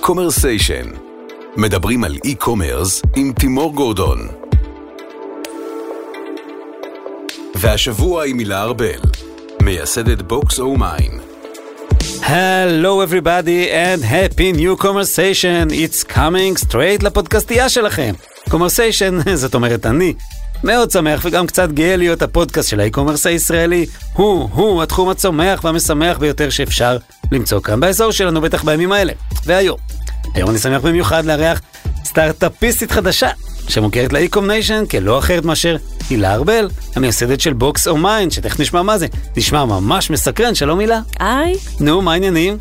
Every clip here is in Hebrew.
קומרסיישן. מדברים על e-commerce עם תימור גורדון. והשבוע עם הילה ארבל, מייסדת BoxOmine. Hello everybody and happy new קומרסיישן, it's coming straight לפודקאסטייה שלכם. קומרסיישן, זאת אומרת אני. מאוד שמח וגם קצת גאה להיות הפודקאסט של ה e-commerce הישראלי. הוא, הוא התחום הצומח והמשמח ביותר שאפשר למצוא כאן באזור שלנו, בטח בימים האלה. והיום, היום אני שמח במיוחד לארח סטארט-אפיסטית חדשה, שמוכרת ל e-com nation כלא אחרת מאשר הילה ארבל, המייסדת של BoxOmine, שתכף נשמע מה זה. נשמע ממש מסקרן, שלום הילה. היי. נו, מה העניינים?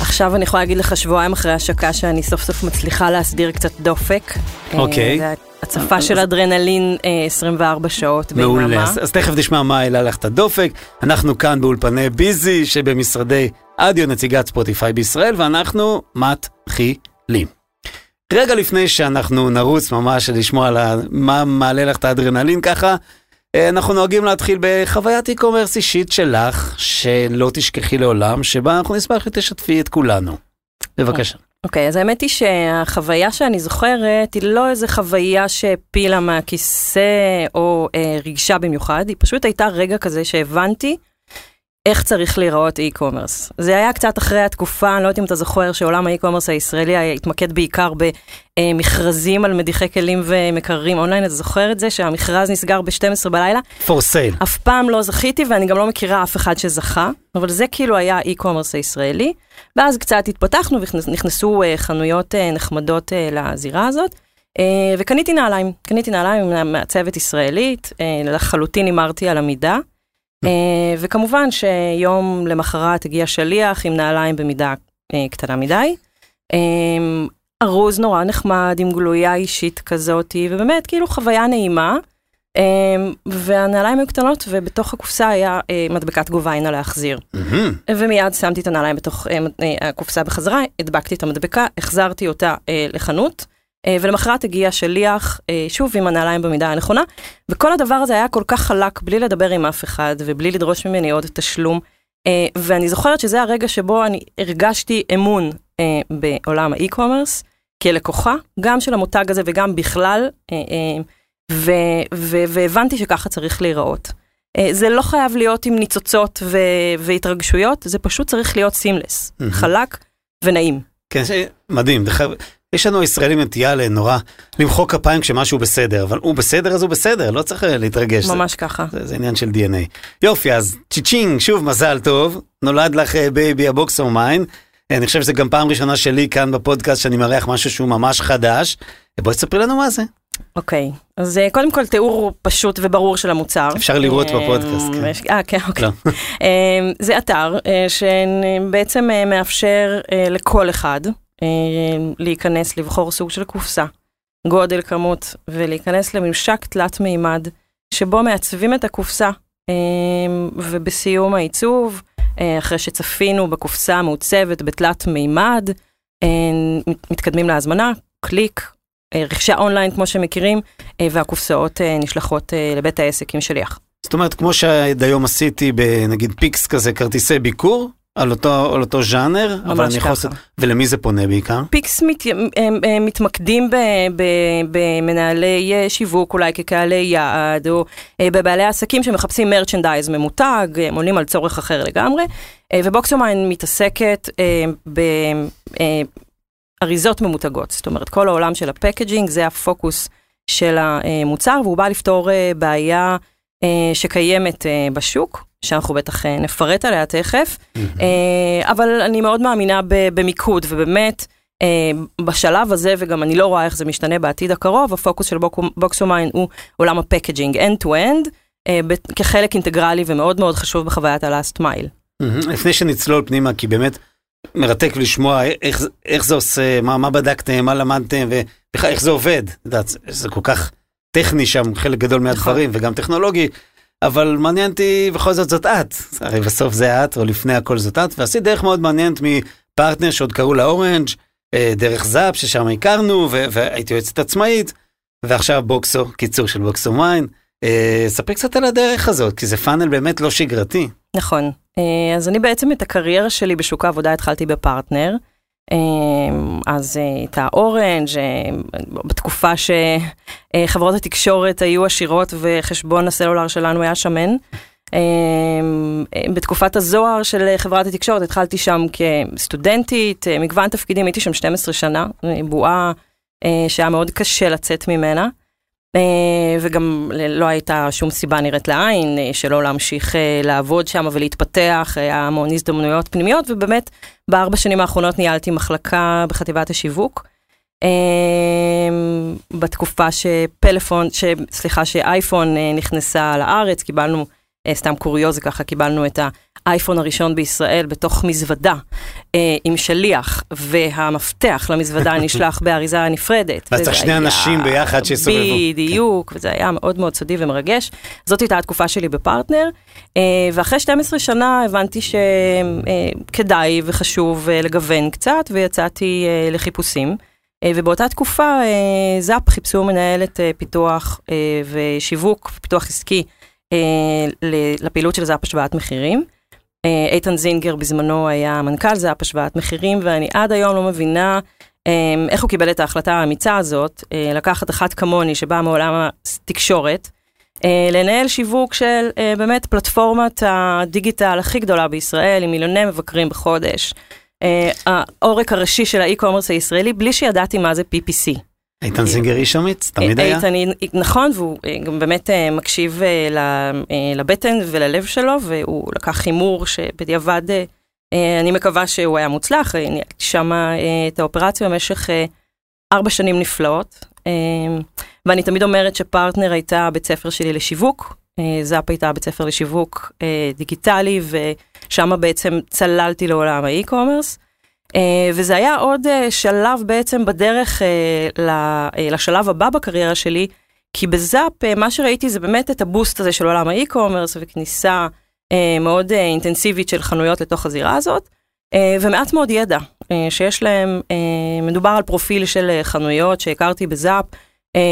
עכשיו אני יכולה להגיד לך שבועיים אחרי השקה שאני סוף סוף מצליחה להסדיר קצת דופק. אוקיי. אה, הצפה של אדרנלין אה, 24 שעות מעולה, ביממה. אז, אז תכף נשמע מה העלה לך את הדופק. אנחנו כאן באולפני ביזי שבמשרדי אדיו נציגת ספוטיפיי בישראל, ואנחנו מתחילים. רגע לפני שאנחנו נרוץ ממש לשמוע על מה מעלה לך את האדרנלין ככה, אה, אנחנו נוהגים להתחיל בחוויית e-commerce אישית שלך, שלא תשכחי לעולם, שבה אנחנו נשמח שתשתפי את כולנו. בבקשה. אוקיי, אז האמת היא שהחוויה שאני זוכרת היא לא איזה חוויה שהפילה מהכיסא או אה, ריגשה במיוחד, היא פשוט הייתה רגע כזה שהבנתי איך צריך להיראות e-commerce. זה היה קצת אחרי התקופה, אני לא יודעת אם אתה זוכר שעולם ה e-commerce הישראלי התמקד בעיקר במכרזים על מדיחי כלים ומקררים אונליין, אתה זוכר את זה שהמכרז נסגר ב-12 בלילה? for sale. אף פעם לא זכיתי ואני גם לא מכירה אף אחד שזכה, אבל זה כאילו היה ה e-commerce הישראלי. ואז קצת התפתחנו ונכנסו אה, חנויות אה, נחמדות אה, לזירה הזאת. אה, וקניתי נעליים, קניתי נעליים מעצבת ישראלית, אה, לחלוטין הימרתי על המידה. אה, וכמובן שיום למחרת הגיע שליח עם נעליים במידה אה, קטנה מדי. אה, ארוז נורא נחמד עם גלויה אישית כזאתי, ובאמת כאילו חוויה נעימה. אמ, והנעליים היו קטנות ובתוך הקופסה היה אה, מדבקת גוביינה להחזיר. מהמם. ומיד שמתי את הנעליים בתוך מד- אה, הקופסה בחזרה, הדבקתי את המדבקה, החזרתי אותה אה, לחנות, ולמחרת הגיע שליח, אה, שוב עם הנעליים במידה הנכונה, וכל הדבר הזה היה כל כך חלק, בלי לדבר עם אף אחד ובלי לדרוש ממני עוד תשלום. אה, ואני זוכרת שזה הרגע שבו אני הרגשתי אמון אה, בעולם האי-קומרס, כלקוחה, גם של המותג הזה וגם בכלל. אה, אה, ו- ו- והבנתי שככה צריך להיראות. אה, זה לא חייב להיות עם ניצוצות ו- והתרגשויות, זה פשוט צריך להיות סימלס. חלק ונעים. כן, מדהים. יש לנו ישראלים נטייה לנורא למחוא כפיים כשמשהו בסדר, אבל הוא בסדר אז הוא בסדר, לא צריך אה, להתרגש. זה- ממש ככה. זה, זה עניין של DNA. יופי, אז cha-ching, שוב מזל טוב, נולד לך אה, baby ה BoxOmine. אני חושב שזו גם פעם ראשונה שלי כאן בפודקאסט שאני מארח משהו שהוא ממש חדש. בואי תספרי לנו מה זה. אוקיי, אז אה, קודם כל תיאור פשוט וברור של המוצר. אפשר לראות אה, בפודקאסט, כן. אה, כן, אוקיי. לא. אה, זה אתר אה, שבעצם אה, מאפשר אה, לכל אחד אה, להיכנס, לבחור סוג של קופסה, גודל, כמות, ולהיכנס לממשק תלת מימד, שבו מעצבים את הקופסה, אה, ובסיום העיצוב, אה, אחרי שצפינו בקופסה המעוצבת בתלת מימד, אה, מתקדמים להזמנה, קליק, אה, רכישה אונליין כמו שמכירים, והקופסאות נשלחות לבית העסק עם שליח. זאת אומרת, כמו שעד היום עשיתי בנגיד פיקס כזה, כרטיסי ביקור, על אותו, על אותו ז'אנר, אבל אני יכול. לעשות... ולמי זה פונה בעיקר? פיקס מת, הם, הם מתמקדים ב, ב, במנהלי אה, שיווק אולי כקהלי יעד, או אה, בבעלי עסקים שמחפשים merchandise ממותג, הם עונים על צורך אחר לגמרי, אה, ו BoxOmine מתעסקת באריזות ממותגות, זאת אומרת כל העולם של ה packaging זה הפוקוס של המוצר, והוא בא לפתור בעיה שקיימת בשוק, שאנחנו בטח אה, נפרט עליה תכף. אה, אבל אני מאוד מאמינה במיקוד, ובאמת, אה, בשלב הזה, וגם אני לא רואה איך זה משתנה בעתיד הקרוב, הפוקוס של Box- BoxOmine הוא עולם ה packaging, end-to-end, כחלק אינטגרלי ומאוד מאוד חשוב בחוויית ה-last mile. מהמם. לפני שנצלול פנימה, כי באמת מרתק לשמוע איך, זה- איך זה עושה, מה, מה בדקתם, מה למדתם, ובכלל איך זה עובד. את יודעת, זה- זה כל כך טכני שם, חלק גדול מהדברים, וגם טכנולוגי, אבל מעניין אותי, בכל זאת זאת את. הרי בסוף זה את, או לפני הכל זאת את, ועשית דרך מאוד מעניינת מפרטנר שעוד קראו לה אורנג', אה, דרך זאפ, ששם הכרנו, והייתי יועצת עצמאית, ועכשיו בוקסו, קיצור של בוקסו מיין. אה, ספרי קצת על הדרך הזאת, כי זה פאנל באמת לא שגרתי. נכון. אה, אז אני בעצם את הקריירה שלי בשוק העבודה התחלתי בפרטנר, אז הייתה אורנג', בתקופה שחברות התקשורת היו עשירות וחשבון הסלולר שלנו היה שמן. בתקופת הזוהר של חברת התקשורת התחלתי שם כסטודנטית, מגוון תפקידים, הייתי שם 12 שנה, בועה שהיה מאוד קשה לצאת ממנה. וגם לא הייתה שום סיבה נראית לעין שלא להמשיך לעבוד שם ולהתפתח, היה המון הזדמנויות פנימיות, ובאמת בארבע שנים האחרונות ניהלתי מחלקה בחטיבת השיווק. בתקופה שפלאפון, סליחה, שאייפון נכנסה לארץ, קיבלנו, סתם קוריוז ככה, קיבלנו את האייפון הראשון בישראל בתוך מזוודה עם שליח, והמפתח למזוודה נשלח באריזה נפרדת. ואז צריך שני אנשים ביחד שיסובבו. בדיוק, וזה היה מאוד מאוד סודי ומרגש. זאת הייתה התקופה שלי בפרטנר, ואחרי 12 שנה הבנתי שכדאי וחשוב לגוון קצת, ויצאתי לחיפושים. ובאותה תקופה זאפ חיפשו מנהלת פיתוח ושיווק, פיתוח עסקי לפעילות של זאפ השוואת מחירים. איתן זינגר בזמנו היה מנכ"ל זאפ השוואת מחירים, ואני עד היום לא מבינה איך הוא קיבל את ההחלטה האמיצה הזאת, לקחת אחת כמוני שבאה מעולם התקשורת, לנהל שיווק של באמת פלטפורמת הדיגיטל הכי גדולה בישראל, עם מיליוני מבקרים בחודש. העורק הראשי של האי-קומרס הישראלי, בלי שידעתי מה זה PPC. איתן זינגר איש אמיץ, תמיד היה. איתן, נכון, והוא גם באמת מקשיב לבטן וללב שלו, והוא לקח הימור שבדיעבד, אני מקווה שהוא היה מוצלח, ניהלתי שם את האופרציה במשך ארבע שנים נפלאות, ואני תמיד אומרת שפרטנר הייתה בית ספר שלי לשיווק, זאפ הייתה בית ספר לשיווק דיגיטלי, ושם בעצם צללתי לעולם ה e-commerce. אה, וזה היה עוד אה, שלב בעצם בדרך אה, לשלב הבא בקריירה שלי, כי בזאפ מה שראיתי זה באמת את ה boost הזה של עולם ה e-commerce וכניסה מאוד אינטנסיבית של חנויות לתוך הזירה הזאת, ומעט מאוד ידע שיש להם, מדובר על פרופיל של חנויות שהכרתי בזאפ,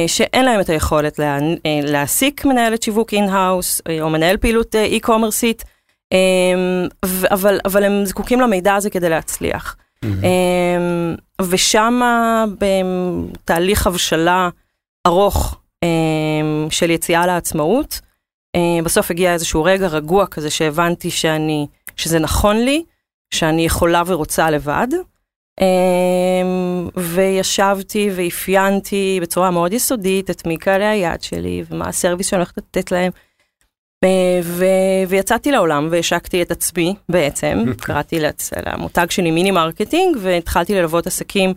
שאין להם את היכולת לה, להעסיק מנהלת שיווק in-house או מנהל פעילות אי-קומרסית, אבל, אבל הם זקוקים למידע הזה כדי להצליח. אמ-המ. ושם בתהליך הבשלה ארוך של יציאה לעצמאות, בסוף הגיע איזשהו רגע רגוע כזה שהבנתי שאני, שזה נכון לי, שאני יכולה ורוצה לבד. וישבתי ואפיינתי בצורה מאוד יסודית את מי קהלי היעד שלי ומה ה service שאני הולכת לתת להם. ויצאתי לעולם והשקתי את עצמי בעצם, קראתי למותג שלי Mini Marketing והתחלתי ללוות עסקים.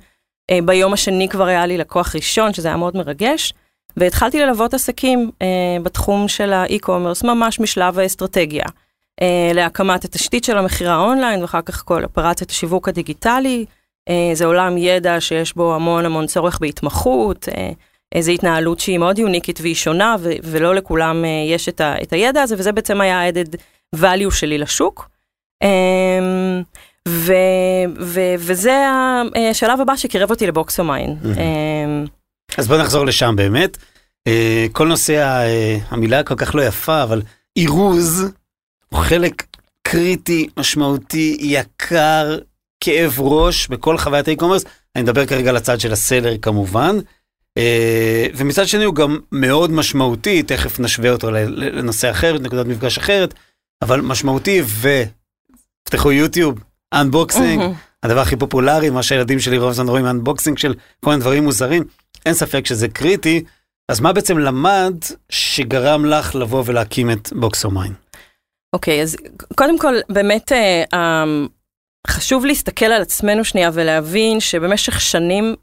ביום השני כבר היה לי לקוח ראשון, שזה היה מאוד מרגש, והתחלתי ללוות עסקים בתחום של האי-קומרס, ממש משלב האסטרטגיה, להקמת התשתית של המכירה אונליין ואחר כך כל אופרציית השיווק הדיגיטלי. זה עולם ידע שיש בו המון המון צורך בהתמחות. איזו התנהלות שהיא מאוד יוניקית והיא שונה, ו- ולא לכולם uh, יש את, ה- את הידע הזה, וזה בעצם היה ה-added value שלי לשוק. Um, ו- ו- וזה השלב הבא שקירב אותי לבוקסומיין. Mm-hmm. אמ, אז בוא נחזור לשם באמת. אה, כל נושא, אה, המילה כל כך לא יפה, אבל אירוז הוא חלק קריטי, משמעותי, יקר, כאב ראש בכל חוויית ה e-commerce. אני מדבר כרגע על הצד של ה seller כמובן. אה, ומצד שני הוא גם מאוד משמעותי, תכף נשווה אותו לנושא אחר, נקודת מפגש אחרת, אבל משמעותי ופתחו יוטיוב, unboxing. הדבר הכי פופולרי, מה שהילדים שלי רוב הזמן רואים unboxing של כל מיני דברים מוזרים, אין ספק שזה קריטי, אז מה בעצם למד שגרם לך לבוא ולהקים את BoxOmine? אוקיי, אוקיי, אז קודם כל באמת אה, אמ... חשוב להסתכל על עצמנו שנייה ולהבין שבמשך שנים,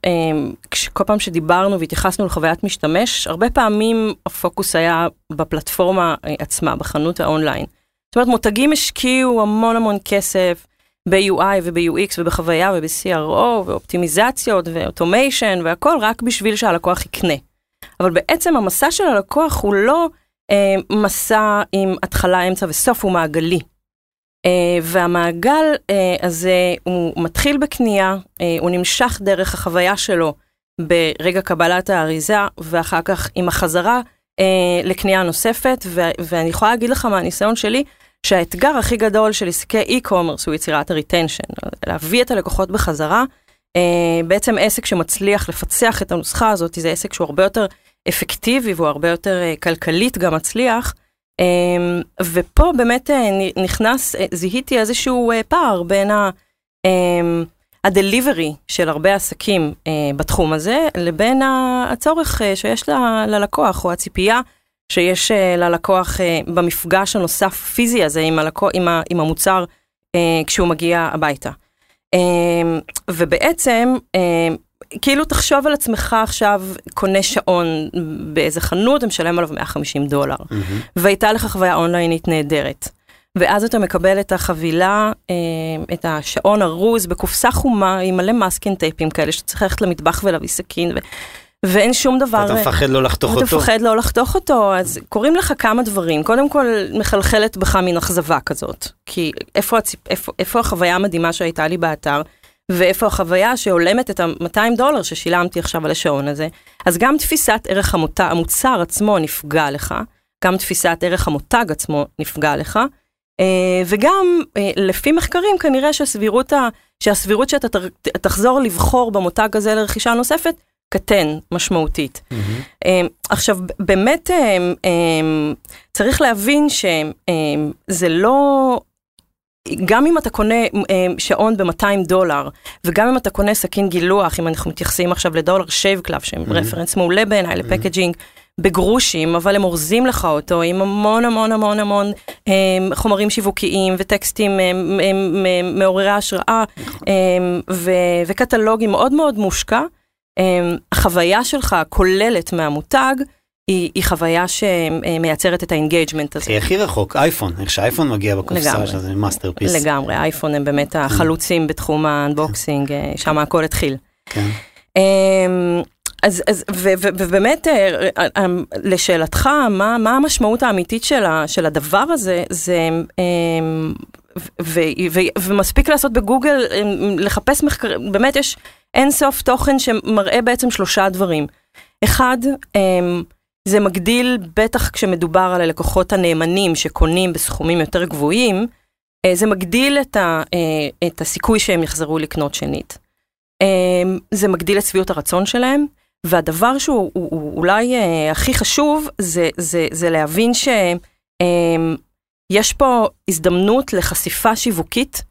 כל פעם שדיברנו והתייחסנו לחוויית משתמש, הרבה פעמים הפוקוס היה בפלטפורמה עצמה, בחנות האונליין. זאת אומרת, מותגים השקיעו המון המון כסף ב-UI וב-UX ובחוויה וב-CRO ואופטימיזציות ואוטומיישן והכל רק בשביל שהלקוח יקנה. אבל בעצם המסע של הלקוח הוא לא אה, מסע עם התחלה, אמצע וסוף, הוא מעגלי. Uh, והמעגל uh, הזה הוא מתחיל בקנייה, uh, הוא נמשך דרך החוויה שלו ברגע קבלת האריזה, ואחר כך עם החזרה לקנייה נוספת, ואני יכולה להגיד לך מהניסיון שלי, שהאתגר הכי גדול של עסקי e-commerce הוא יצירת הריטנשן, להביא את הלקוחות בחזרה, בעצם עסק שמצליח לפצח את הנוסחה הזאת, זה עסק שהוא הרבה יותר אפקטיבי והוא הרבה יותר כלכלית גם מצליח. ופה באמת נכנס, זיהיתי איזשהו פער בין ה... הדליברי של הרבה עסקים אה, בתחום הזה, לבין הצורך אה, שיש ל, ללקוח, או הציפייה שיש אה, ללקוח אה, במפגש הנוסף פיזי הזה עם, הלקוח, עם, ה, עם המוצר אה, כשהוא מגיע הביתה. אה, ובעצם, אה, כאילו תחשוב על עצמך עכשיו קונה שעון באיזה חנות, ומשלם עליו 150 דולר, mm-hmm. והייתה לך חוויה אונליינית נהדרת. ואז אתה מקבל את החבילה, אה, את השעון ארוז בקופסה חומה עם מלא מסקין טייפים כאלה שצריך ללכת למטבח ולהביא סכין. ו... ואין שום דבר... אתה מפחד לא לחתוך אותו. אתה מפחד לא לחתוך אותו, אז קורים לך כמה דברים. קודם כל, מחלחלת בך מין אכזבה כזאת. כי איפה, הציפ... איפה, איפה החוויה המדהימה שהייתה לי באתר, ואיפה החוויה שהולמת את ה-200 דולר ששילמתי עכשיו על השעון הזה. אז גם תפיסת ערך המות... המוצר עצמו נפגע לך, גם תפיסת ערך המותג עצמו נפגע לך. אה, וגם אה, לפי מחקרים כנראה שהסבירות, ה, שהסבירות שאתה תחזור לבחור במותג הזה לרכישה נוספת קטן משמעותית. אמ-המ. עכשיו באמת צריך להבין שזה לא, גם אם אתה קונה שעון ב-200 דולר, וגם אם אתה קונה סכין גילוח, אם אנחנו מתייחסים עכשיו ל Dollar Shave Club, שהם אמ-המ. reference מעולה בעיניי ל packaging, אמ-המ. בגרושים, אבל הם אורזים לך אותו עם המון המון המון המון הם, אה, חומרים שיווקיים וטקסטים הם, אה, הם, הם, מעוררי השראה הם, ו, וקטלוגים מאוד מאוד מושקע. הם, החוויה שלך הכוללת מהמותג היא, היא חוויה שמייצרת את ה engagement הזה. הכי רחוק, אייפון, איך שאייפון מגיע בקופסה שזה masterpiece. לגמרי, אייפון הם באמת החלוצים בתחום ה unboxing, אה, שם הכל התחיל. כן. אז, אז ו, ו, ובאמת, אה, אה, לשאלתך, מה, מה המשמעות האמיתית של, ה, של הדבר הזה, זה, ו, ו, ומספיק לעשות בגוגל, לחפש מחקרים, באמת יש אין סוף תוכן שמראה בעצם שלושה דברים. אחד, זה מגדיל, בטח כשמדובר על הלקוחות הנאמנים שקונים בסכומים יותר גבוהים, זה מגדיל את, ה, את הסיכוי שהם יחזרו לקנות שנית. זה מגדיל את שביעות הרצון שלהם. והדבר שהוא הוא, הוא אולי אה, הכי חשוב, זה, זה, זה להבין שיש אה, פה הזדמנות לחשיפה שיווקית.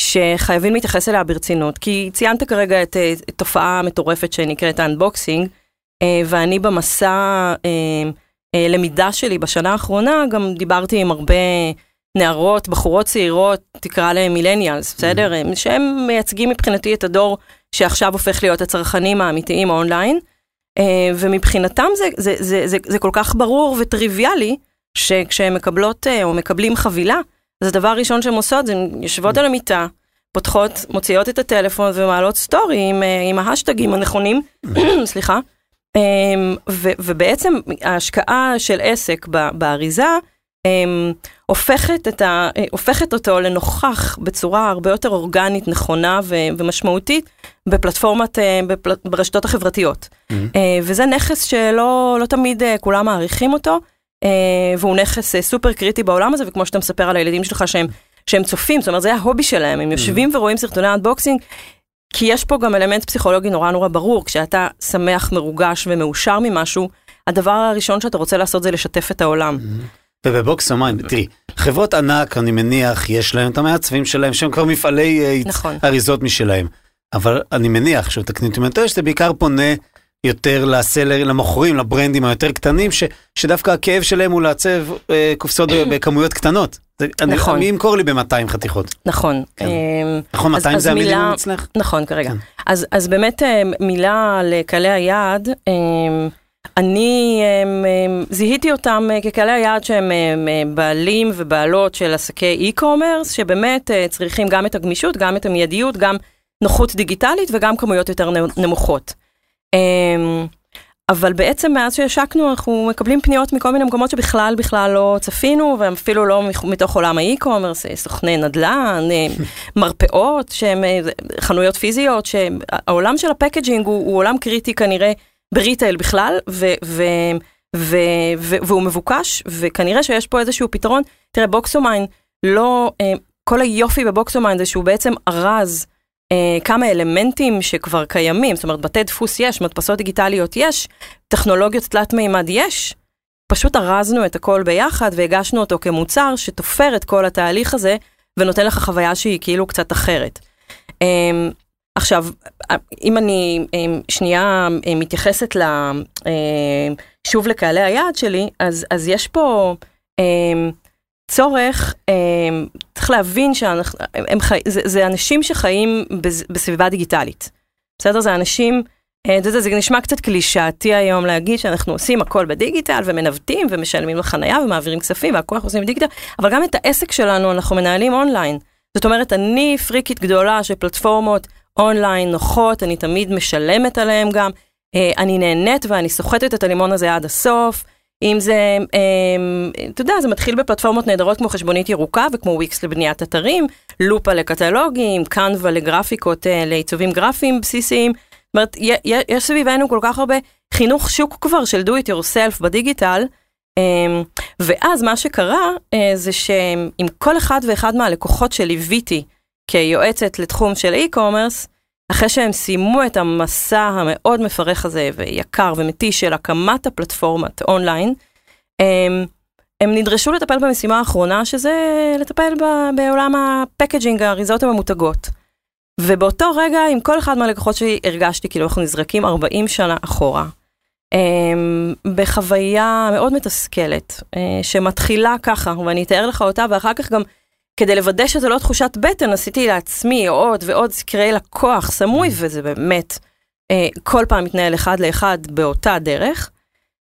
שחייבים להתייחס אליה ברצינות, כי ציינת כרגע את, אה, את תופעה מטורפת שנקראת האנבוקסינג, אה, ואני במסע אה, אה, למידה שלי בשנה האחרונה גם דיברתי עם הרבה נערות, בחורות צעירות, תקרא להם מילניאלס, בסדר? שהם מייצגים מבחינתי את הדור שעכשיו הופך להיות הצרכנים האמיתיים אונליין. אה, ומבחינתם זה, זה, זה, זה, זה כל כך ברור וטריוויאלי, שכשהם מקבלות אה, או מקבלים חבילה, אז הדבר הראשון שהן עושות זה הן יושבות על המיטה, פותחות, מוציאות את הטלפון ומעלות סטורי עם, אה, עם ההשטגים הנכונים, סליחה, ובעצם ההשקעה של עסק באריזה, הופכת, את ה, הופכת אותו לנוכח בצורה הרבה יותר אורגנית, נכונה ו, ומשמעותית בפלטפורמת, אה, בפל, ברשתות החברתיות. Mm-hmm. וזה נכס שלא לא תמיד אה, כולם מעריכים אותו, והוא נכס סופר קריטי בעולם הזה, וכמו שאתה מספר על הילדים שלך שהם, שהם צופים, זאת אומרת זה ה hobby שלהם, הם יושבים mm-hmm. ורואים סרטוני unboxing. כי יש פה גם אלמנט פסיכולוגי נורא נורא ברור, כשאתה שמח, מרוגש ומאושר ממשהו, הדבר הראשון שאתה רוצה לעשות זה לשתף את העולם. Mm-hmm. וב BoxOmine, תראי, חברות ענק, אני מניח, יש להם את המעצבים שלהם, שהם כבר מפעלי אה, נכון. אריזות משלהם. אבל אני מניח, שתקני אותי מטר, שזה בעיקר פונה יותר לסלר, למוכרים, לברנדים היותר קטנים, ש, שדווקא הכאב שלהם הוא לעצב אה, קופסאות בכמויות קטנות. זה, נכון. אני, מי ימכור לי ב-200 חתיכות? נכון. כן. אה, נכון, 200 זה המילים אצלך? נכון, כרגע. כן. אז, אז באמת אה, מילה לקהלי היעד. אה, אני הם, זיהיתי אותם אה, כקהלי היעד שהם הם, הם, בעלים ובעלות של עסקי e-commerce, שבאמת אה, צריכים גם את הגמישות, גם את המיידיות, גם נוחות דיגיטלית וגם כמויות יותר נמוכות. אבל בעצם מאז שהשקנו אנחנו מקבלים פניות מכל מיני מקומות שבכלל בכלל לא צפינו, ואפילו לא מתוך עולם ה e-commerce, אה, סוכני נדל"ן, מרפאות, שהם חנויות פיזיות, שהעולם של ה packaging הוא, הוא עולם קריטי כנראה. ב retail בכלל, ו, ו, ו, ו, והוא מבוקש, וכנראה שיש פה איזשהו פתרון. תראה, BoxOmine, לא, אה, כל היופי בבוקסומיין זה שהוא בעצם ארז אה, כמה אלמנטים שכבר קיימים, זאת אומרת, בתי דפוס יש, מדפסות דיגיטליות יש, טכנולוגיות תלת מימד יש. פשוט ארזנו את הכל ביחד והגשנו אותו כמוצר שתופר את כל התהליך הזה ונותן לך חוויה שהיא כאילו קצת אחרת. אמ, עכשיו, אם אני שנייה מתייחסת. שוב לקהלי היעד שלי, אז, אז יש פה צורך, צריך להבין שהם חי... זה, זה אנשים שחיים בסביבה דיגיטלית. בסדר? זה אנשים אה, אתה יודע, זה נשמע קצת קלישאתי היום להגיד שאנחנו עושים הכל בדיגיטל ומנווטים ומשלמים לחנייה ומעבירים כספים והכל אנחנו עושים בדיגיטל, אבל גם את העסק שלנו אנחנו מנהלים אונליין. זאת אומרת, אני פריקית גדולה של פלטפורמות אונליין נוחות, אני תמיד משלמת עליהן גם, אה, אני נהנית ואני סוחטת את הלימון הזה עד הסוף. אם זה, אה, אתה יודע, זה מתחיל בפלטפורמות נהדרות כמו חשבונית ירוקה וכמו וויקס לבניית אתרים, לופה לקטלוגים, קנווה לגרפיקות, לעיצובים גרפיים בסיסיים. זאת אומרת, יש סביבנו כל כך הרבה חינוך שוק כבר של do it yourself בדיגיטל, אמ, ואז מה שקרה אה, זה שעם כל אחד ואחד מהלקוחות שליוויתי כיועצת לתחום של e-commerce, אחרי שהם סיימו את המסע המאוד מפרך הזה ויקר ומתיש של הקמת הפלטפורמת אונליין, הם, הם נדרשו לטפל במשימה האחרונה שזה לטפל בעולם הפקג'ינג, האריזות הממותגות. ובאותו רגע, עם כל אחד מהלקוחות שלי, הרגשתי כאילו אנחנו נזרקים 40 שנה אחורה. בחוויה מאוד מתסכלת, uh, שמתחילה ככה, ואני אתאר לך אותה, ואחר כך גם, כדי לוודא שזה לא תחושת בטן, עשיתי לעצמי עוד ועוד סקרי לקוח סמוי, וזה באמת uh, כל פעם מתנהל אחד לאחד באותה דרך.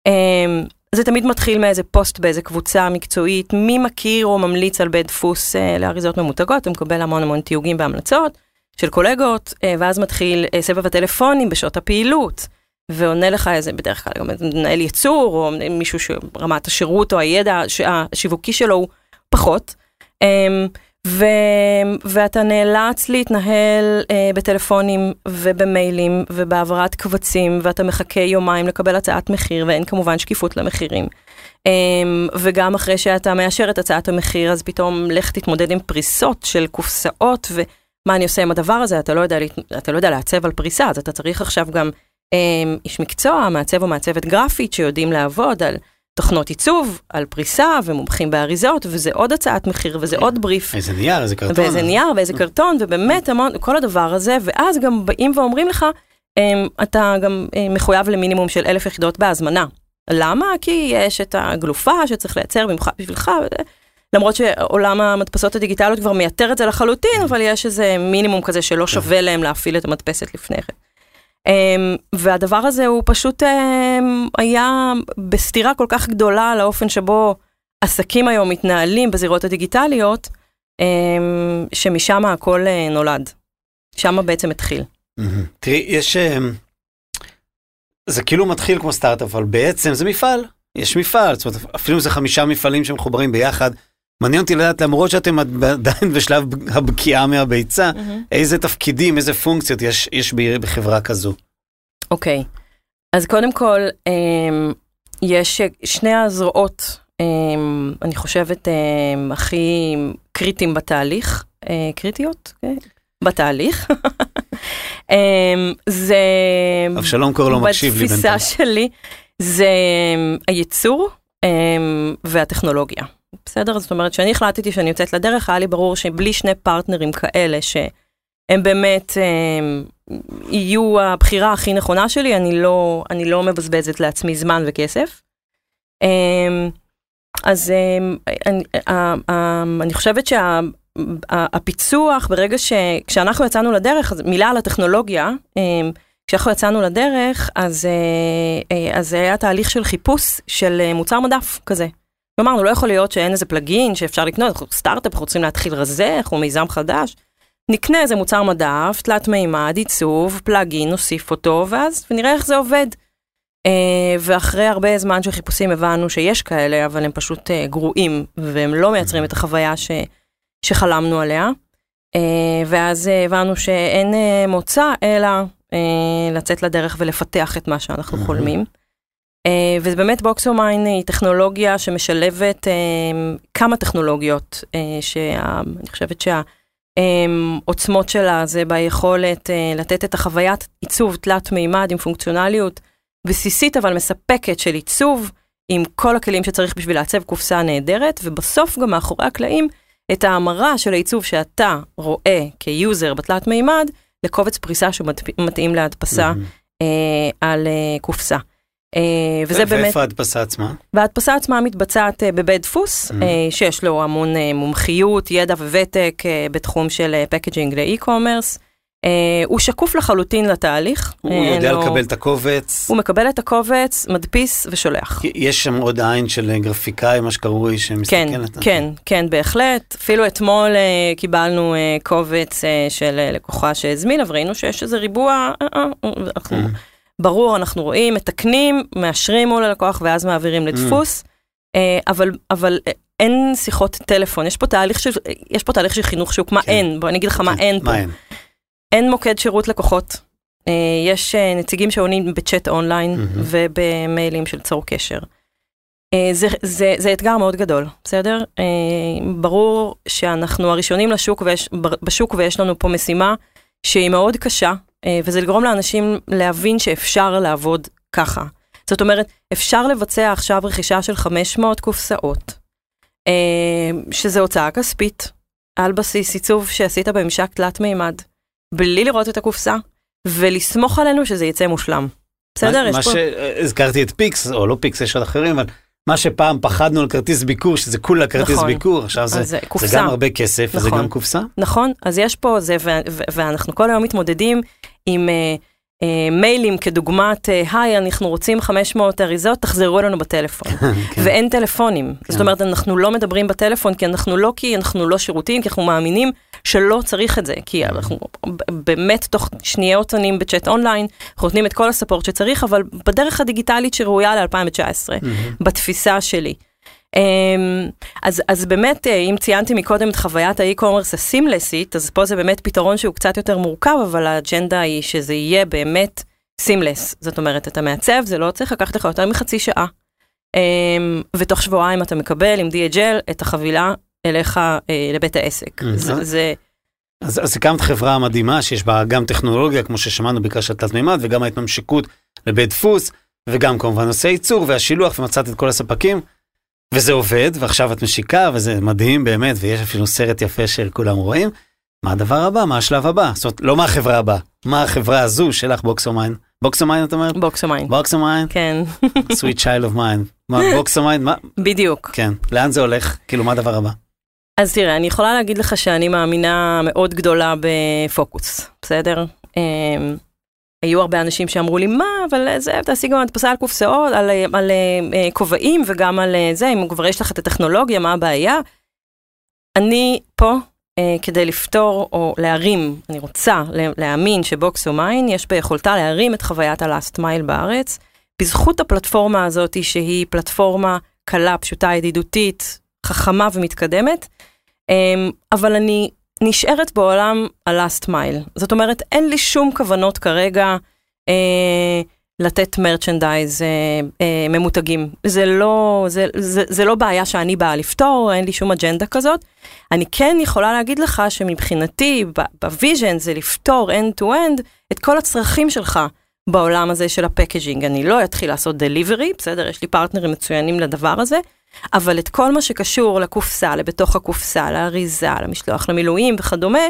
Um, זה תמיד מתחיל מאיזה פוסט באיזה קבוצה מקצועית, מי מכיר או ממליץ על בית דפוס uh, לאריזות ממותגות, הוא מקבל המון המון תיוגים והמלצות. של קולגות, אה, ואז מתחיל אה, סבב הטלפונים בשעות הפעילות, ועונה לך איזה, בדרך כלל גם מנהל ייצור, או מישהו שרמת השירות או הידע השיווקי שלו הוא פחות. אמ, ו, ואתה נאלץ להתנהל אה, בטלפונים ובמיילים ובהעברת קבצים, ואתה מחכה יומיים לקבל הצעת מחיר, ואין כמובן שקיפות למחירים. אה, וגם אחרי שאתה מאשר את הצעת המחיר, אז פתאום לך תתמודד עם פריסות של קופסאות, ו... מה אני עושה עם הדבר הזה, אתה לא יודע, אתה לא יודע לעצב על פריסה, אז אתה צריך עכשיו גם אה, איש מקצוע, מעצב או מעצבת גרפית שיודעים לעבוד על תוכנות עיצוב, על פריסה ומומחים באריזות, וזה עוד הצעת מחיר וזה עוד בריף. איזה נייר, איזה קרטון. ואיזה נייר ואיזה קרטון, ובאמת המון, כל הדבר הזה, ואז גם באים ואומרים לך, אה, אתה גם אה, מחויב למינימום של אלף יחידות בהזמנה. למה? כי יש את הגלופה שצריך לייצר במיוחד בשבילך. למרות שעולם המדפסות הדיגיטליות כבר מייתר את זה לחלוטין, אבל יש איזה מינימום כזה שלא כן. שווה להם להפעיל את המדפסת לפני כן. Um, והדבר הזה הוא פשוט um, היה בסתירה כל כך גדולה לאופן שבו עסקים היום מתנהלים בזירות הדיגיטליות, um, שמשם הכל uh, נולד. שם בעצם התחיל. תראי, יש... זה כאילו מתחיל כמו סטארט-אפ, אבל בעצם זה מפעל. יש מפעל, זאת אומרת, אפילו אם זה חמישה מפעלים שמחוברים ביחד, מעניין אותי לדעת, למרות שאתם עדיין בשלב הבקיעה מהביצה, mm-hmm. איזה תפקידים, איזה פונקציות יש, יש בחברה כזו. אוקיי, okay. אז קודם כל, um, יש שני הזרועות, um, אני חושבת, um, הכי קריטיים בתהליך, uh, קריטיות? כן, בתהליך. זה... אבשלום קור לא מקשיב לי בינתיים. בתפיסה שלי, זה הייצור והטכנולוגיה. בסדר? זאת אומרת, כשאני החלטתי שאני יוצאת לדרך, היה לי ברור שבלי שני פרטנרים כאלה, שהם באמת הם, יהיו הבחירה הכי נכונה שלי, אני לא, אני לא מבזבזת לעצמי זמן וכסף. אמ, אז אני, אני חושבת שהפיצוח, ברגע ש... כשאנחנו יצאנו לדרך, מילה על הטכנולוגיה, כשאנחנו יצאנו לדרך, אז, אה, אה, אז זה היה תהליך של חיפוש של אה, מוצר מדף כזה. אמרנו, לא יכול להיות שאין איזה פלאגין שאפשר לקנות, אנחנו סטארט-אפ, אנחנו רוצים להתחיל רזה, אנחנו מיזם חדש. נקנה איזה מוצר מדף, תלת מימד, עיצוב, פלאגין, נוסיף אותו, ואז ונראה איך זה עובד. Uh, ואחרי הרבה זמן של חיפושים הבנו שיש כאלה, אבל הם פשוט uh, גרועים, והם לא מייצרים את החוויה ש, שחלמנו עליה. Uh, ואז הבנו שאין מוצא, אלא לצאת לדרך ולפתח את מה שאנחנו חולמים. Uh, וזה באמת בוקסומיין היא טכנולוגיה שמשלבת uh, כמה טכנולוגיות, שאני חושבת עוצמות שלה זה ביכולת לתת את החוויית עיצוב תלת מימד עם פונקציונליות בסיסית אבל מספקת של עיצוב, עם כל הכלים שצריך בשביל לעצב קופסה נהדרת, ובסוף גם מאחורי הקלעים, את ההמרה של העיצוב שאתה רואה כיוזר בתלת מימד, לקובץ פריסה שמתאים להדפסה mm-hmm. אה, על אה, קופסה. אה, וזה באמת... ואיפה ההדפסה עצמה? וההדפסה עצמה מתבצעת אה, בבית דפוס, mm-hmm. אה, שיש לו המון מומחיות, ידע וותק בתחום של packaging ל e-commerce. הוא שקוף לחלוטין לתהליך. הוא יודע לא... לקבל את הקובץ. הוא מקבל את הקובץ, מדפיס ושולח. יש שם עוד עין של גרפיקאי, מה שקרוי, שמסתכלת. כן, כן, כן, כן, בהחלט. אפילו אתמול קיבלנו קובץ של לקוחה שהזמינה, וראינו שיש איזה ריבוע, אנחנו, mm. ברור, אנחנו רואים, מתקנים, מאשרים מול הלקוח, ואז מעבירים לדפוס. Mm. אבל, אבל uh, אין שיחות טלפון, יש פה תהליך של, יש פה תהליך של חינוך שוק, מה כן. אין? בוא אני אגיד לך מה כן, אין פה. מה אין? אין מוקד שירות לקוחות. אה, יש אה, נציגים שעונים בצ'אט אונליין mm-hmm. ובמיילים של צור קשר. אה, זה, זה, זה אתגר מאוד גדול, בסדר? ברור שאנחנו הראשונים לשוק ויש, בשוק ויש לנו פה משימה שהיא מאוד קשה, וזה לגרום לאנשים להבין שאפשר לעבוד ככה. זאת אומרת, אפשר לבצע עכשיו רכישה של 500 קופסאות, שזה הוצאה כספית, על בסיס עיצוב שעשית בממשק תלת מימד. בלי לראות את הקופסה, ולסמוך עלינו שזה יצא מושלם. בסדר? מה, מה פה... שהזכרתי את פיקס, או לא פיקס, יש עוד אחרים, אבל מה שפעם פחדנו על כרטיס ביקור, שזה כולה כרטיס נכון. ביקור, עכשיו זה, זה, זה גם הרבה כסף, נכון. וזה גם קופסה. נכון, אז יש פה זה, ו- ו- ואנחנו כל היום מתמודדים עם... Uh, אה, מיילים כדוגמת, אה, היי, אנחנו רוצים 500 אריזות, תחזרו אלינו בטלפון. כן. ואין טלפונים. כן. זאת אומרת, אנחנו לא מדברים בטלפון, כי אנחנו לא כי אנחנו לא שירותים, כי אנחנו מאמינים שלא צריך את זה. כי כן. אנחנו באמת תוך שניות עונים בצ'אט אונליין, אנחנו נותנים את כל הספורט שצריך, אבל בדרך הדיגיטלית שראויה ל-2019, בתפיסה שלי. אמ, אז, אז באמת, אה, אם ציינתי מקודם את חוויית האי-קומרס הסימלסית, אז פה זה באמת פתרון שהוא קצת יותר מורכב, אבל האג'נדה היא שזה יהיה באמת סימלס. זאת אומרת, אתה מעצב, זה לא צריך לקחת לך יותר מחצי שעה. אמ, ותוך שבועיים אתה מקבל עם DHL את החבילה אליך אה, לבית העסק. זה, זה... אז, אז הקמת חברה מדהימה שיש בה גם טכנולוגיה, כמו ששמענו בעיקר של תת מימד, וגם ההתממשקות לבית דפוס, וגם כמובן נושא ייצור והשילוח, ומצאת את כל הספקים. וזה עובד, ועכשיו את משיקה, וזה מדהים באמת, ויש אפילו סרט יפה שכולם רואים. מה הדבר הבא? מה השלב הבא? זאת אומרת, לא מה החברה הבאה, מה החברה הזו שלך BoxOmine? BoxOmine את אומרת? BoxOmine. BoxOmine? כן. sweet child of mine. מה, BoxOmine? מה? בדיוק. כן. לאן זה הולך? כאילו, מה הדבר הבא? אז תראה, אני יכולה להגיד לך שאני מאמינה מאוד גדולה בפוקוס, בסדר? היו הרבה אנשים שאמרו לי, מה, אבל זה, תעשי גם הדפסה על קופסאות, על, על uh, כובעים וגם על זה, אם כבר יש לך את הטכנולוגיה, מה הבעיה? אני פה uh, כדי לפתור או להרים, אני רוצה להאמין שבוקס מיין יש ביכולתה להרים את חוויית הלאסט מייל בארץ, בזכות הפלטפורמה הזאת שהיא פלטפורמה קלה, פשוטה, ידידותית, חכמה ומתקדמת, um, אבל אני נשארת בעולם ה-last mile. זאת אומרת, אין לי שום כוונות כרגע אה, לתת מרצ'נדייז אה, אה, ממותגים. זה לא, זה, זה, זה לא בעיה שאני באה לפתור, אין לי שום אג'נדה כזאת. אני כן יכולה להגיד לך שמבחינתי, ב vision זה לפתור end-to-end את כל הצרכים שלך. בעולם הזה של ה packaging. אני לא אתחיל לעשות delivery, בסדר? יש לי פרטנרים מצוינים לדבר הזה, אבל את כל מה שקשור לקופסה, לבתוך הקופסה, לאריזה, למשלוח למילויים וכדומה,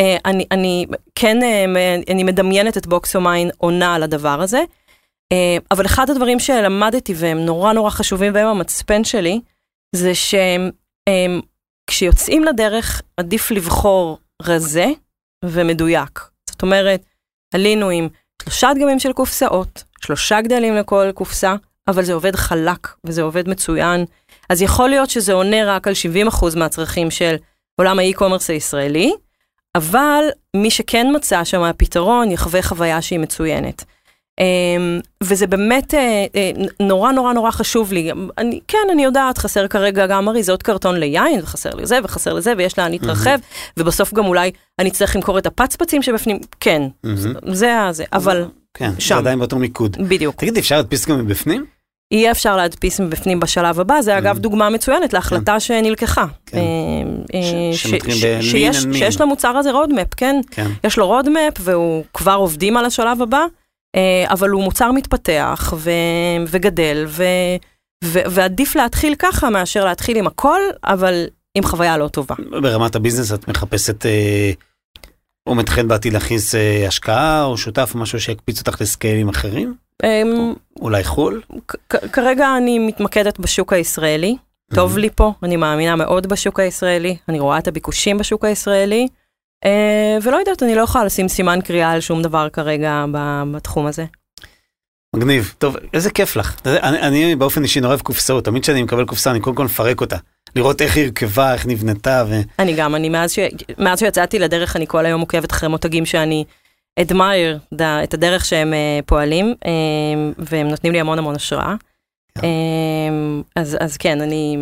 אה, אני, אני כן, אה, אני מדמיינת את BoxOmine עונה על הדבר הזה. אה, אבל אחד הדברים שלמדתי והם נורא נורא חשובים והם המצפן שלי, זה שכשיוצאים לדרך עדיף לבחור רזה ומדויק. זאת אומרת, עלינו עם שלושה דגמים של קופסאות, שלושה גדלים לכל קופסה, אבל זה עובד חלק וזה עובד מצוין. אז יכול להיות שזה עונה רק על 70% מהצרכים של עולם האי-קומרס הישראלי, אבל מי שכן מצא שם הפתרון יחווה חוויה שהיא מצוינת. Um, וזה באמת uh, uh, נורא נורא נורא חשוב לי. אני, כן, אני יודעת, חסר כרגע גם אריזות קרטון ליין, וחסר לזה וחסר לזה, ויש לאן להתרחב. ובסוף גם אולי אני אצטרך למכור את הפצפצים שבפנים, כן. זה זה, אבל כן, שם. זה עדיין באותו מיקוד. בדיוק. תגידי, אפשר להדפיס גם מבפנים? יהיה אפשר להדפיס מבפנים בשלב הבא, זה אגב דוגמה מצוינת להחלטה שנלקחה. כן. אה, אה, שיש- למוצר הזה roadmap, כן? כן. יש לו roadmap והוא כבר עובדים על השלב הבא, אה, אבל הוא מוצר מתפתח וגדל, ועדיף להתחיל ככה מאשר להתחיל עם הכל, אבל עם חוויה לא טובה. ברמת הביזנס את מחפשת, או מתכן בעתיד להכניס אה, השקעה או שותף או משהו שיקפיץ אותך לסקיילים אחרים? אה, אולי חו"ל? כרגע אני מתמקדת בשוק הישראלי, טוב לי פה, אני מאמינה מאוד בשוק הישראלי, אני רואה את הביקושים בשוק הישראלי, אה, ולא יודעת, אני לא יכולה לשים סימן קריאה על שום דבר כרגע בתחום הזה. מגניב. טוב, איזה כיף לך. אני, אני באופן אישי נורא אוהב קופסאות, תמיד כשאני מקבל קופסה אני קודם כל מפרק אותה. לראות איך היא הרכבה, איך נבנתה, ו... אני גם, אני מאז, ש... מאז שיצאתי לדרך, אני כל היום עוקבת אחרי מותגים שאני אדמייר את הדרך שהם אה, פועלים, אה, והם נותנים לי המון המון השראה. אה, אז, אז כן, אני...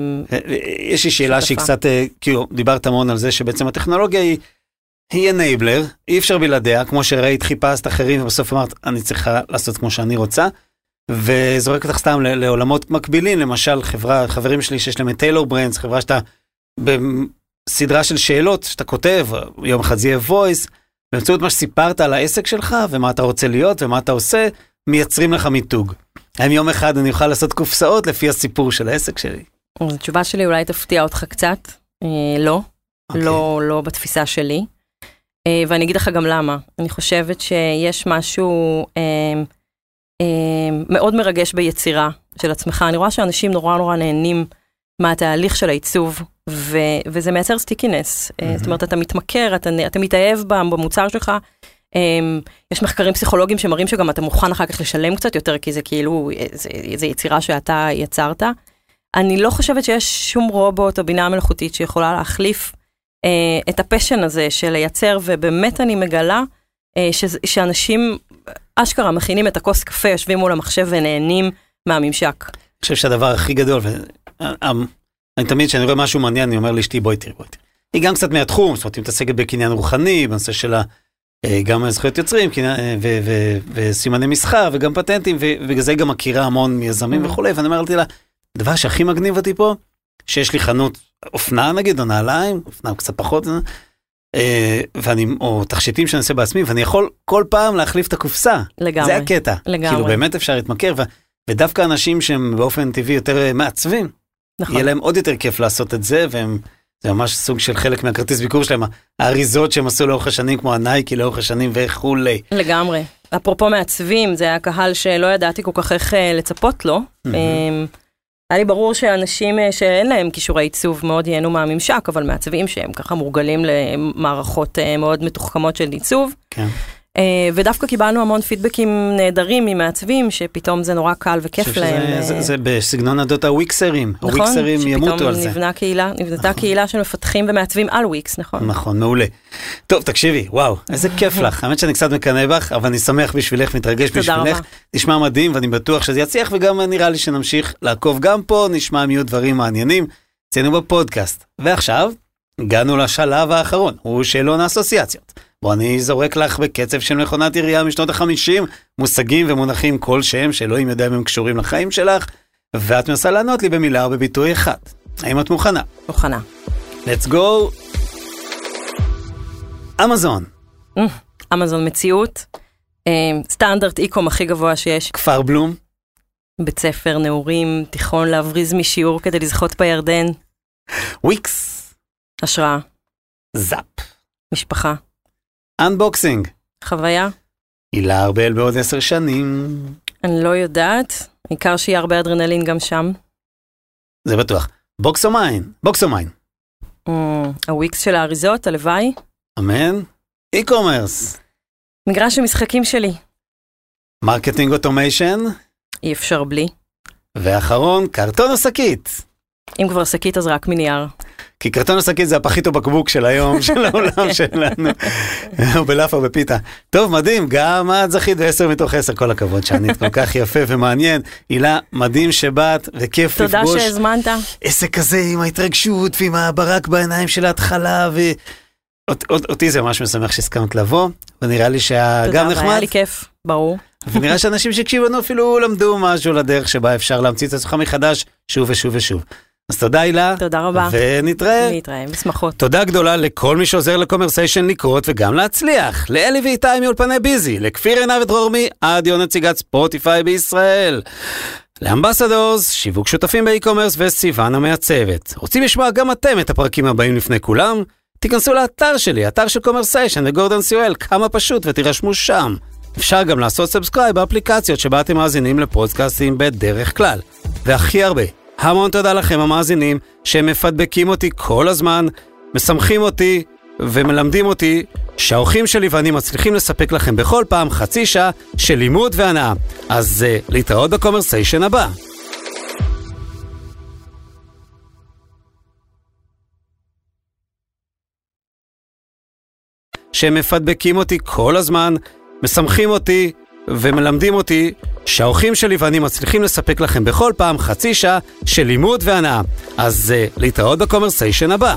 יש לי שאלה שהיא שותפה. קצת, אה, כאילו, דיברת המון על זה שבעצם הטכנולוגיה היא, היא אנייבלר, אי אפשר בלעדיה, כמו שראית, חיפשת אחרים, ובסוף אמרת, אני צריכה לעשות כמו שאני רוצה, וזורק אותך סתם לעולמות מקבילים, למשל חברה, חברים שלי שיש להם את טיילור ברנדס, חברה שאתה בסדרה של שאלות שאתה כותב, יום אחד זה יהיה voice, באמצעות מה שסיפרת על העסק שלך, ומה אתה רוצה להיות, ומה אתה עושה, מייצרים לך מיתוג. האם יום אחד אני אוכל לעשות קופסאות לפי הסיפור של העסק שלי? התשובה שלי אולי תפתיע אותך קצת, אה, לא, אוקיי. לא, לא בתפיסה שלי. אה, ואני אגיד לך גם למה. אני חושבת שיש משהו אה, מאוד מרגש ביצירה של עצמך. אני רואה שאנשים נורא נורא נהנים מהתהליך של העיצוב, ו, וזה מייצר סטיקינס. Mm-hmm. זאת אומרת, אתה מתמכר, אתה, אתה מתאהב במוצר שלך. אה, יש מחקרים פסיכולוגיים שמראים שגם אתה מוכן אחר כך לשלם קצת יותר, כי זה כאילו, אה, זה, זה יצירה שאתה יצרת. אני לא חושבת שיש שום רובוט או בינה מלאכותית שיכולה להחליף אה, את הפשן הזה של לייצר, ובאמת אני מגלה ש, שאנשים אשכרה מכינים את הכוס קפה, יושבים מול המחשב ונהנים מהממשק. אני חושב שהדבר הכי גדול, ואני תמיד כשאני רואה משהו מעניין, אני אומר לאשתי בואי תראי, בואי תראי. היא גם קצת מהתחום, זאת אומרת, היא מתעסקת בקניין רוחני, בנושא של ה... אה, גם זכויות יוצרים אה, וסימני מסחר וגם פטנטים, ובגלל זה היא גם מכירה המון מיזמים Mm. וכולי, ואני אמרתי לה, הדבר שהכי מגניב אותי פה, שיש לי חנות אופנה נגיד, או נעליים, אופנה קצת פחות, אה, ואני, או תכשיטים שאני עושה בעצמי, ואני יכול כל פעם להחליף את הקופסה. לגמרי. זה הקטע. לגמרי. כאילו באמת אפשר להתמכר, ו- ודווקא אנשים שהם באופן טבעי יותר אה, מעצבים, נכון. יהיה להם עוד יותר כיף לעשות את זה, והם, זה ממש סוג של חלק מהכרטיס ביקור שלהם, האריזות שהם עשו לאורך השנים, כמו הנייקי לאורך השנים וכולי. לגמרי. אפרופו מעצבים, זה היה קהל שלא ידעתי כל כך איך אה, לצפות לו. מהמם. היה לי ברור שאנשים אה, שאין להם כישורי עיצוב מאוד ייהנו מהממשק, אבל מעצבים שהם ככה מורגלים למערכות אה, מאוד מתוחכמות של עיצוב. אה, ודווקא קיבלנו המון פידבקים נהדרים ממעצבים, שפתאום זה נורא קל וכיף חושב להם. שזה- אה, זה, זה בסגנון הדות הוויקסרים, נכון, הוויקסרים ימותו על זה. שפתאום נבנה קהילה, נבנתה נכון. קהילה של מפתחים ומעצבים על וויקס, נכון. נכון, מעולה. טוב, תקשיבי, וואו, איזה כיף לך. האמת שאני קצת מקנא בך, אבל אני שמח בשבילך, מתרגש תודה בשבילך. רבה. נשמע מדהים, ואני בטוח שזה יצליח, וגם נראה לי שנמשיך לעקוב גם פה, נשמע אם יהיו דברים מעניינים. אצלנו בפודקאסט. ועכשיו, הגענו לשלב האחרון, הוא שאלון האסוציאציות. בוא אני זורק לך בקצב של מכונת ירייה משנות החמישים, מושגים ומונחים כלשהם שאלוהים יודע אם הם קשורים לחיים שלך, ואת מנסה לענות לי במילה או בביטוי אחד. האם את מוכנה? מוכנה. let's go. אמזון, אה, אמזון מציאות, אה, סטנדרט איקום הכי גבוה שיש, כפר בלום, בית ספר, נעורים, תיכון, להבריז משיעור כדי לזכות בירדן, וויקס, השראה, זאפ, משפחה, unboxing, חוויה. הילה ארבל בעוד עשר שנים, אני לא יודעת, העיקר שיהיה הרבה אדרנלין גם שם. זה בטוח. בוקס או מיין? בוקס או מיין. אה, הוויקס של האריזות, הלוואי. אמן. e-commerce, מגרש המשחקים שלי, marketing automation, אי אפשר בלי. ואחרון, קרטון או שקית. אם כבר שקית אז רק מנייר. כי קרטון או שקית זה הפחית או בקבוק של היום, של העולם שלנו, בלאפה או בפיתה. טוב, מדהים, גם את זכית בעשר מתוך עשר, כל הכבוד שענית כל כך יפה ומעניין. הילה, מדהים שבאת, וכיף תודה לפגוש. שהזמנת. עסק כזה עם ההתרגשות ועם הברק בעיניים של ההתחלה, ו... אות- אות- אותי זה ממש משמח שהסכמת לבוא, ונראה לי שגם תודה, נחמד. והיה לי כיף, ברור. ונראה שאנשים שהקשיבו לנו אפילו למדו משהו לדרך שבה אפשר להמציא את עצמך מחדש שוב ושוב ושוב. אז תודה הילה. תודה רבה. ונתראה. נתראה, בשמחות. תודה גדולה לכל מי שעוזר לקומרסיישן לקרות וגם להצליח. לאלי ואיתי מאולפני ביזי, לכפיר עיניו ודרורמי, אדיו נציגת ספוטיפיי בישראל. לאמבסדורס, שיווק שותפים באי-קומרס וסיוון המעצבת. רוצים לשמוע גם אתם את הפרקים הבאים לפני כולם? תיכנסו לאתר שלי, אתר של קומרסיישן וגורדון סיואל, כמה פשוט ותירשמו שם. אפשר גם לעשות סאבסקרייב באפליקציות שבה אתם מאזינים לפודקאסטים בדרך כלל. והכי הרבה, המון תודה לכם המאזינים שמפדבקים אותי כל הזמן, משמחים אותי ומלמדים אותי שהאורחים שלי ואני מצליחים לספק לכם בכל פעם חצי שעה של לימוד והנאה. אז uh, להתראות בקומרסיישן הבא. שמפדבקים אותי כל הזמן, משמחים אותי ומלמדים אותי שהאורחים שלי ואני מצליחים לספק לכם בכל פעם חצי שעה של לימוד והנאה. אז uh, להתראות בקומרסיישן הבא.